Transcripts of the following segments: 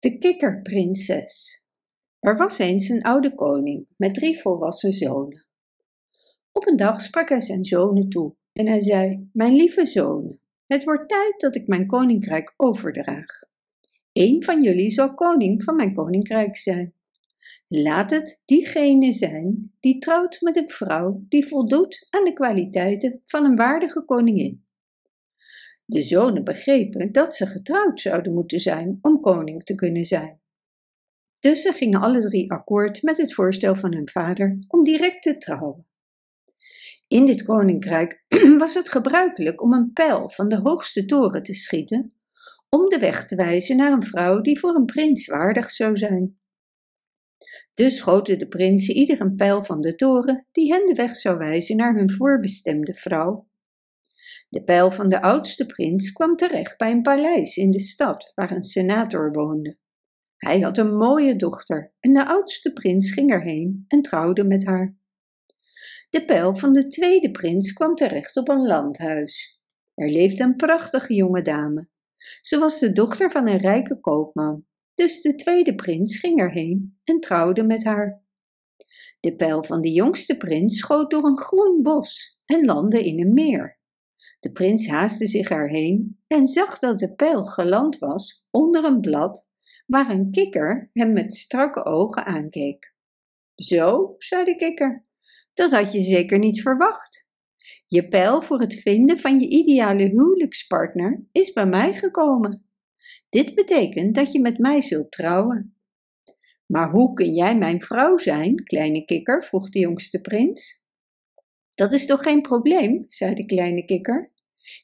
De kikkerprinses. Er was eens een oude koning met drie volwassen zonen. Op een dag sprak hij zijn zonen toe en hij zei: Mijn lieve zonen, het wordt tijd dat ik mijn koninkrijk overdraag. Eén van jullie zal koning van mijn koninkrijk zijn. Laat het diegene zijn die trouwt met een vrouw die voldoet aan de kwaliteiten van een waardige koningin. De zonen begrepen dat ze getrouwd zouden moeten zijn om koning te kunnen zijn. Dus ze gingen alle drie akkoord met het voorstel van hun vader om direct te trouwen. In dit koninkrijk was het gebruikelijk om een pijl van de hoogste toren te schieten, om de weg te wijzen naar een vrouw die voor een prins waardig zou zijn. Dus schoten de prinsen ieder een pijl van de toren die hen de weg zou wijzen naar hun voorbestemde vrouw. De pijl van de oudste prins kwam terecht bij een paleis in de stad waar een senator woonde. Hij had een mooie dochter en de oudste prins ging erheen en trouwde met haar. De pijl van de tweede prins kwam terecht op een landhuis. Er leefde een prachtige jonge dame. Ze was de dochter van een rijke koopman, dus de tweede prins ging erheen en trouwde met haar. De pijl van de jongste prins schoot door een groen bos en landde in een meer. De prins haastte zich erheen en zag dat de pijl geland was onder een blad waar een kikker hem met strakke ogen aankeek. Zo, zei de kikker, dat had je zeker niet verwacht. Je pijl voor het vinden van je ideale huwelijkspartner is bij mij gekomen. Dit betekent dat je met mij zult trouwen. Maar hoe kun jij mijn vrouw zijn, kleine kikker? vroeg de jongste prins. Dat is toch geen probleem, zei de kleine kikker.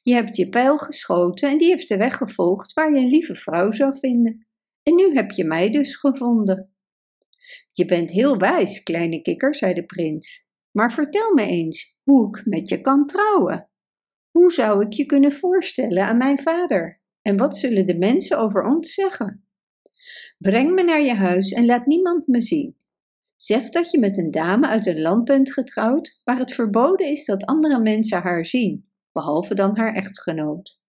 Je hebt je pijl geschoten en die heeft de weg gevolgd waar je een lieve vrouw zou vinden. En nu heb je mij dus gevonden. Je bent heel wijs, kleine kikker, zei de prins. Maar vertel me eens hoe ik met je kan trouwen. Hoe zou ik je kunnen voorstellen aan mijn vader? En wat zullen de mensen over ons zeggen? Breng me naar je huis en laat niemand me zien. Zeg dat je met een dame uit een land bent getrouwd waar het verboden is dat andere mensen haar zien, behalve dan haar echtgenoot.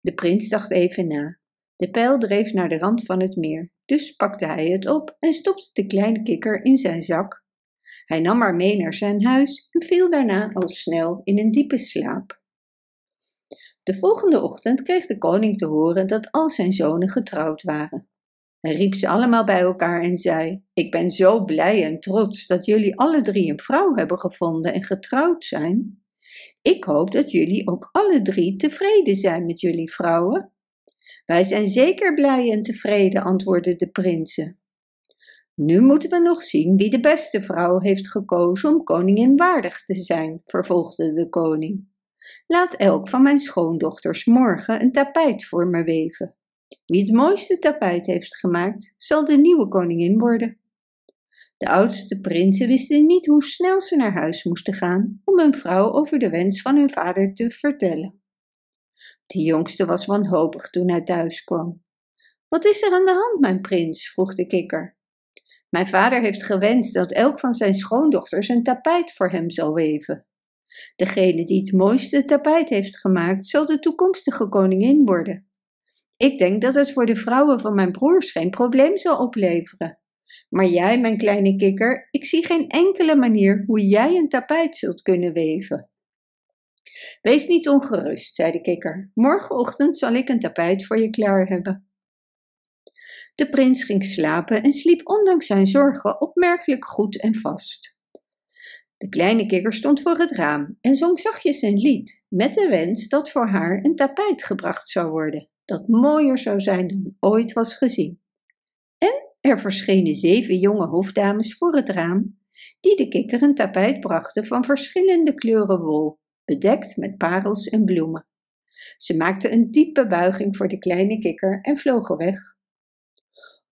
De prins dacht even na. De pijl dreef naar de rand van het meer, dus pakte hij het op en stopte de kleine kikker in zijn zak. Hij nam haar mee naar zijn huis en viel daarna al snel in een diepe slaap. De volgende ochtend kreeg de koning te horen dat al zijn zonen getrouwd waren. Hij riep ze allemaal bij elkaar en zei: Ik ben zo blij en trots dat jullie alle drie een vrouw hebben gevonden en getrouwd zijn. Ik hoop dat jullie ook alle drie tevreden zijn met jullie vrouwen. Wij zijn zeker blij en tevreden, antwoordden de prinsen. Nu moeten we nog zien wie de beste vrouw heeft gekozen om koningin waardig te zijn, vervolgde de koning. Laat elk van mijn schoondochters morgen een tapijt voor me weven. Wie het mooiste tapijt heeft gemaakt, zal de nieuwe koningin worden. De oudste prinsen wisten niet hoe snel ze naar huis moesten gaan om hun vrouw over de wens van hun vader te vertellen. De jongste was wanhopig toen hij thuis kwam. Wat is er aan de hand, mijn prins? vroeg de kikker. Mijn vader heeft gewenst dat elk van zijn schoondochters een tapijt voor hem zal weven. Degene die het mooiste tapijt heeft gemaakt, zal de toekomstige koningin worden. Ik denk dat het voor de vrouwen van mijn broers geen probleem zal opleveren. Maar jij, mijn kleine kikker, ik zie geen enkele manier hoe jij een tapijt zult kunnen weven. Wees niet ongerust, zei de kikker. Morgenochtend zal ik een tapijt voor je klaar hebben. De prins ging slapen en sliep ondanks zijn zorgen opmerkelijk goed en vast. De kleine kikker stond voor het raam en zong zachtjes een lied, met de wens dat voor haar een tapijt gebracht zou worden, dat mooier zou zijn dan ooit was gezien. En er verschenen zeven jonge hofdames voor het raam, die de kikker een tapijt brachten van verschillende kleuren wol, bedekt met parels en bloemen. Ze maakten een diepe buiging voor de kleine kikker en vlogen weg.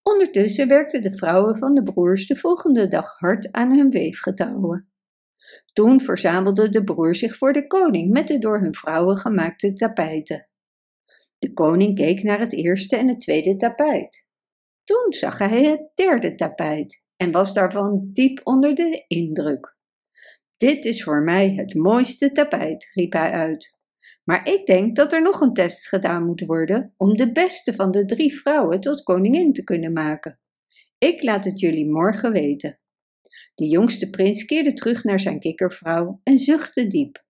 Ondertussen werkten de vrouwen van de broers de volgende dag hard aan hun weefgetouwen. Toen verzamelde de broer zich voor de koning met de door hun vrouwen gemaakte tapijten. De koning keek naar het eerste en het tweede tapijt. Toen zag hij het derde tapijt en was daarvan diep onder de indruk. Dit is voor mij het mooiste tapijt, riep hij uit. Maar ik denk dat er nog een test gedaan moet worden om de beste van de drie vrouwen tot koningin te kunnen maken. Ik laat het jullie morgen weten. De jongste prins keerde terug naar zijn kikkervrouw en zuchtte diep.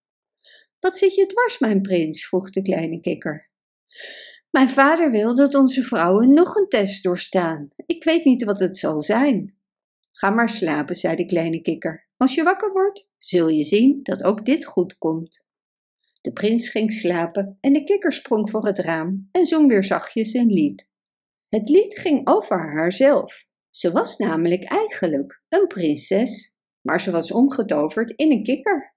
Wat zit je dwars, mijn prins? vroeg de kleine kikker. Mijn vader wil dat onze vrouwen nog een test doorstaan. Ik weet niet wat het zal zijn. Ga maar slapen, zei de kleine kikker. Als je wakker wordt, zul je zien dat ook dit goed komt. De prins ging slapen en de kikker sprong voor het raam en zong weer zachtjes een lied. Het lied ging over haarzelf. Ze was namelijk eigenlijk een prinses, maar ze was omgetoverd in een kikker.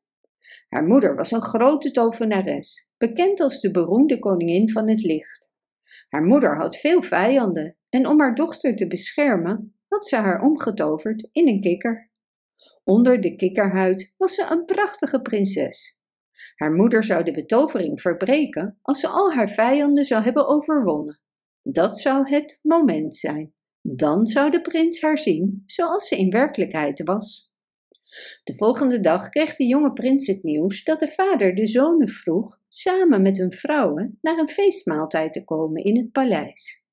Haar moeder was een grote tovenares, bekend als de beroemde koningin van het licht. Haar moeder had veel vijanden en om haar dochter te beschermen had ze haar omgetoverd in een kikker. Onder de kikkerhuid was ze een prachtige prinses. Haar moeder zou de betovering verbreken als ze al haar vijanden zou hebben overwonnen. Dat zou het moment zijn. Dan zou de prins haar zien zoals ze in werkelijkheid was. De volgende dag kreeg de jonge prins het nieuws dat de vader de zonen vroeg samen met hun vrouwen naar een feestmaaltijd te komen in het paleis.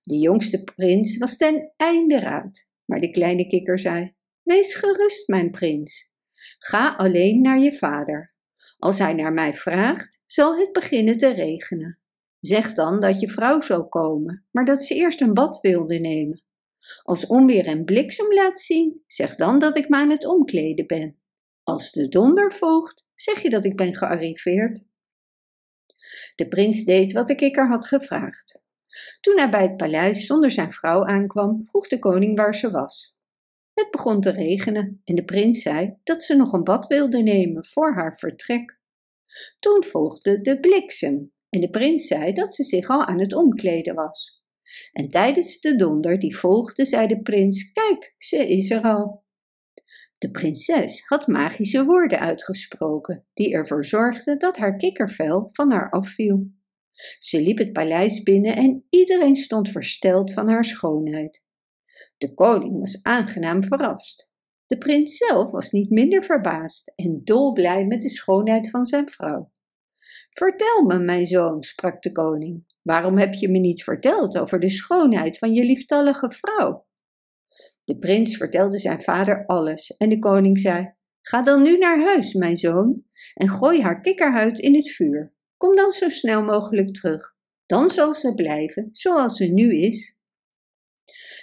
De jongste prins was ten einde raad, maar de kleine kikker zei: Wees gerust, mijn prins. Ga alleen naar je vader. Als hij naar mij vraagt, zal het beginnen te regenen. Zeg dan dat je vrouw zal komen, maar dat ze eerst een bad wilde nemen. Als onweer en bliksem laat zien, zeg dan dat ik me aan het omkleden ben. Als de donder volgt, zeg je dat ik ben gearriveerd. De prins deed wat de kikker had gevraagd. Toen hij bij het paleis zonder zijn vrouw aankwam, vroeg de koning waar ze was. Het begon te regenen en de prins zei dat ze nog een bad wilde nemen voor haar vertrek. Toen volgde de bliksem en de prins zei dat ze zich al aan het omkleden was. En tijdens de donder die volgde, zei de prins: Kijk, ze is er al. De prinses had magische woorden uitgesproken, die ervoor zorgden dat haar kikkervel van haar afviel. Ze liep het paleis binnen en iedereen stond versteld van haar schoonheid. De koning was aangenaam verrast. De prins zelf was niet minder verbaasd en dolblij met de schoonheid van zijn vrouw. Vertel me, mijn zoon, sprak de koning, waarom heb je me niet verteld over de schoonheid van je lieftallige vrouw? De prins vertelde zijn vader alles en de koning zei: Ga dan nu naar huis, mijn zoon, en gooi haar kikkerhuid in het vuur. Kom dan zo snel mogelijk terug. Dan zal ze blijven zoals ze nu is.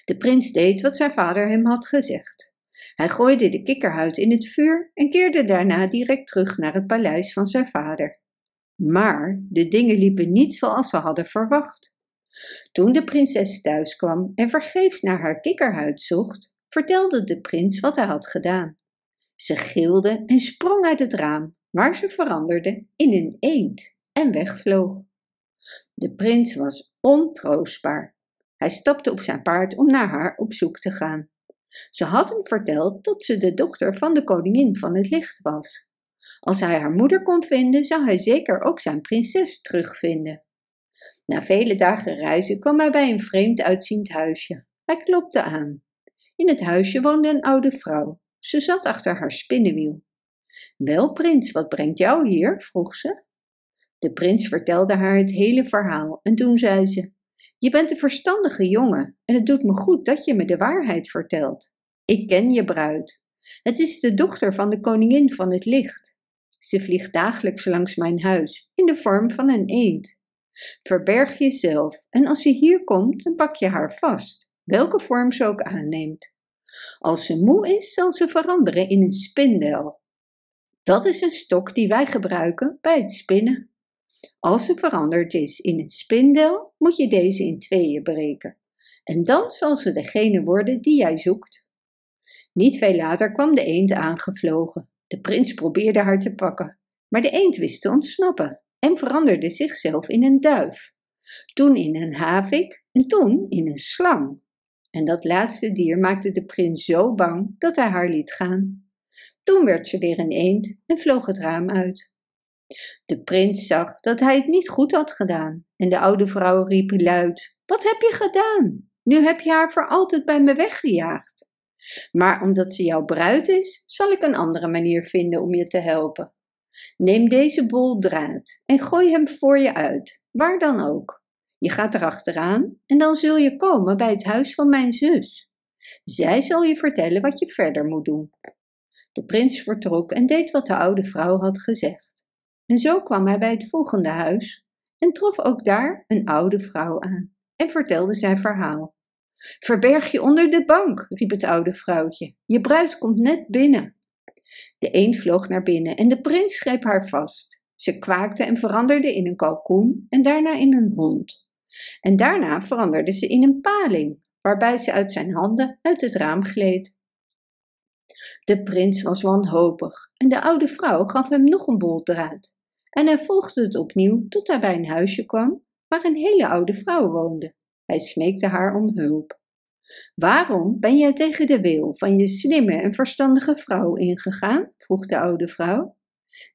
De prins deed wat zijn vader hem had gezegd. Hij gooide de kikkerhuid in het vuur en keerde daarna direct terug naar het paleis van zijn vader. Maar de dingen liepen niet zoals ze hadden verwacht. Toen de prinses thuis kwam en vergeefs naar haar kikkerhuid zocht, vertelde de prins wat hij had gedaan. Ze gilde en sprong uit het raam, waar ze veranderde in een eend en wegvloog. De prins was ontroostbaar. Hij stapte op zijn paard om naar haar op zoek te gaan. Ze had hem verteld dat ze de dochter van de koningin van het licht was. Als hij haar moeder kon vinden, zou hij zeker ook zijn prinses terugvinden. Na vele dagen reizen kwam hij bij een vreemd uitziend huisje. Hij klopte aan. In het huisje woonde een oude vrouw. Ze zat achter haar spinnenwiel. Wel, prins, wat brengt jou hier? vroeg ze. De prins vertelde haar het hele verhaal en toen zei ze: Je bent een verstandige jongen en het doet me goed dat je me de waarheid vertelt. Ik ken je bruid. Het is de dochter van de koningin van het licht. Ze vliegt dagelijks langs mijn huis in de vorm van een eend. Verberg jezelf en als ze hier komt, dan pak je haar vast, welke vorm ze ook aanneemt. Als ze moe is, zal ze veranderen in een spindel. Dat is een stok die wij gebruiken bij het spinnen. Als ze veranderd is in een spindel, moet je deze in tweeën breken. En dan zal ze degene worden die jij zoekt. Niet veel later kwam de eend aangevlogen. De prins probeerde haar te pakken, maar de eend wist te ontsnappen en veranderde zichzelf in een duif. Toen in een havik en toen in een slang. En dat laatste dier maakte de prins zo bang dat hij haar liet gaan. Toen werd ze weer een eend en vloog het raam uit. De prins zag dat hij het niet goed had gedaan en de oude vrouw riep luid: Wat heb je gedaan? Nu heb je haar voor altijd bij me weggejaagd. Maar omdat ze jouw bruid is, zal ik een andere manier vinden om je te helpen. Neem deze bol draad en gooi hem voor je uit, waar dan ook. Je gaat erachteraan en dan zul je komen bij het huis van mijn zus. Zij zal je vertellen wat je verder moet doen. De prins vertrok en deed wat de oude vrouw had gezegd. En zo kwam hij bij het volgende huis en trof ook daar een oude vrouw aan en vertelde zijn verhaal. Verberg je onder de bank, riep het oude vrouwtje. Je bruid komt net binnen. De een vloog naar binnen en de prins greep haar vast. Ze kwaakte en veranderde in een kalkoen en daarna in een hond. En daarna veranderde ze in een paling, waarbij ze uit zijn handen uit het raam gleed. De prins was wanhopig en de oude vrouw gaf hem nog een bol draad. En hij volgde het opnieuw tot hij bij een huisje kwam waar een hele oude vrouw woonde. Hij smeekte haar om hulp. Waarom ben jij tegen de wil van je slimme en verstandige vrouw ingegaan? vroeg de oude vrouw.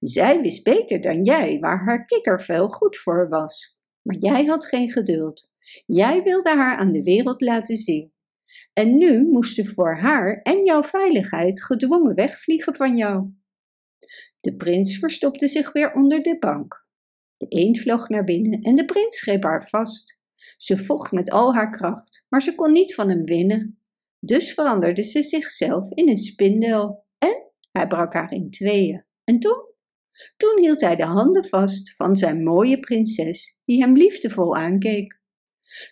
Zij wist beter dan jij waar haar kikkervel goed voor was. Maar jij had geen geduld. Jij wilde haar aan de wereld laten zien. En nu moest ze voor haar en jouw veiligheid gedwongen wegvliegen van jou. De prins verstopte zich weer onder de bank. De eend vloog naar binnen en de prins greep haar vast. Ze vocht met al haar kracht, maar ze kon niet van hem winnen. Dus veranderde ze zichzelf in een spindel en hij brak haar in tweeën. En toen? Toen hield hij de handen vast van zijn mooie prinses, die hem liefdevol aankeek.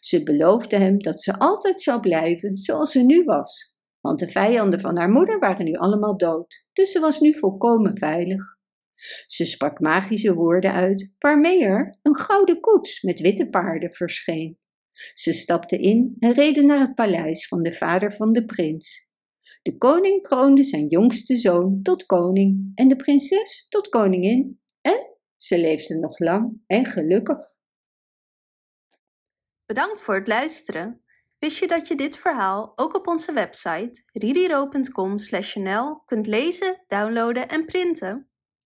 Ze beloofde hem dat ze altijd zou blijven zoals ze nu was, want de vijanden van haar moeder waren nu allemaal dood, dus ze was nu volkomen veilig. Ze sprak magische woorden uit, waarmee er een gouden koets met witte paarden verscheen. Ze stapte in en reden naar het paleis van de vader van de prins. De koning kroonde zijn jongste zoon tot koning en de prinses tot koningin en ze leefden nog lang en gelukkig. Bedankt voor het luisteren. Wist je dat je dit verhaal ook op onze website ririro.com/nl kunt lezen, downloaden en printen?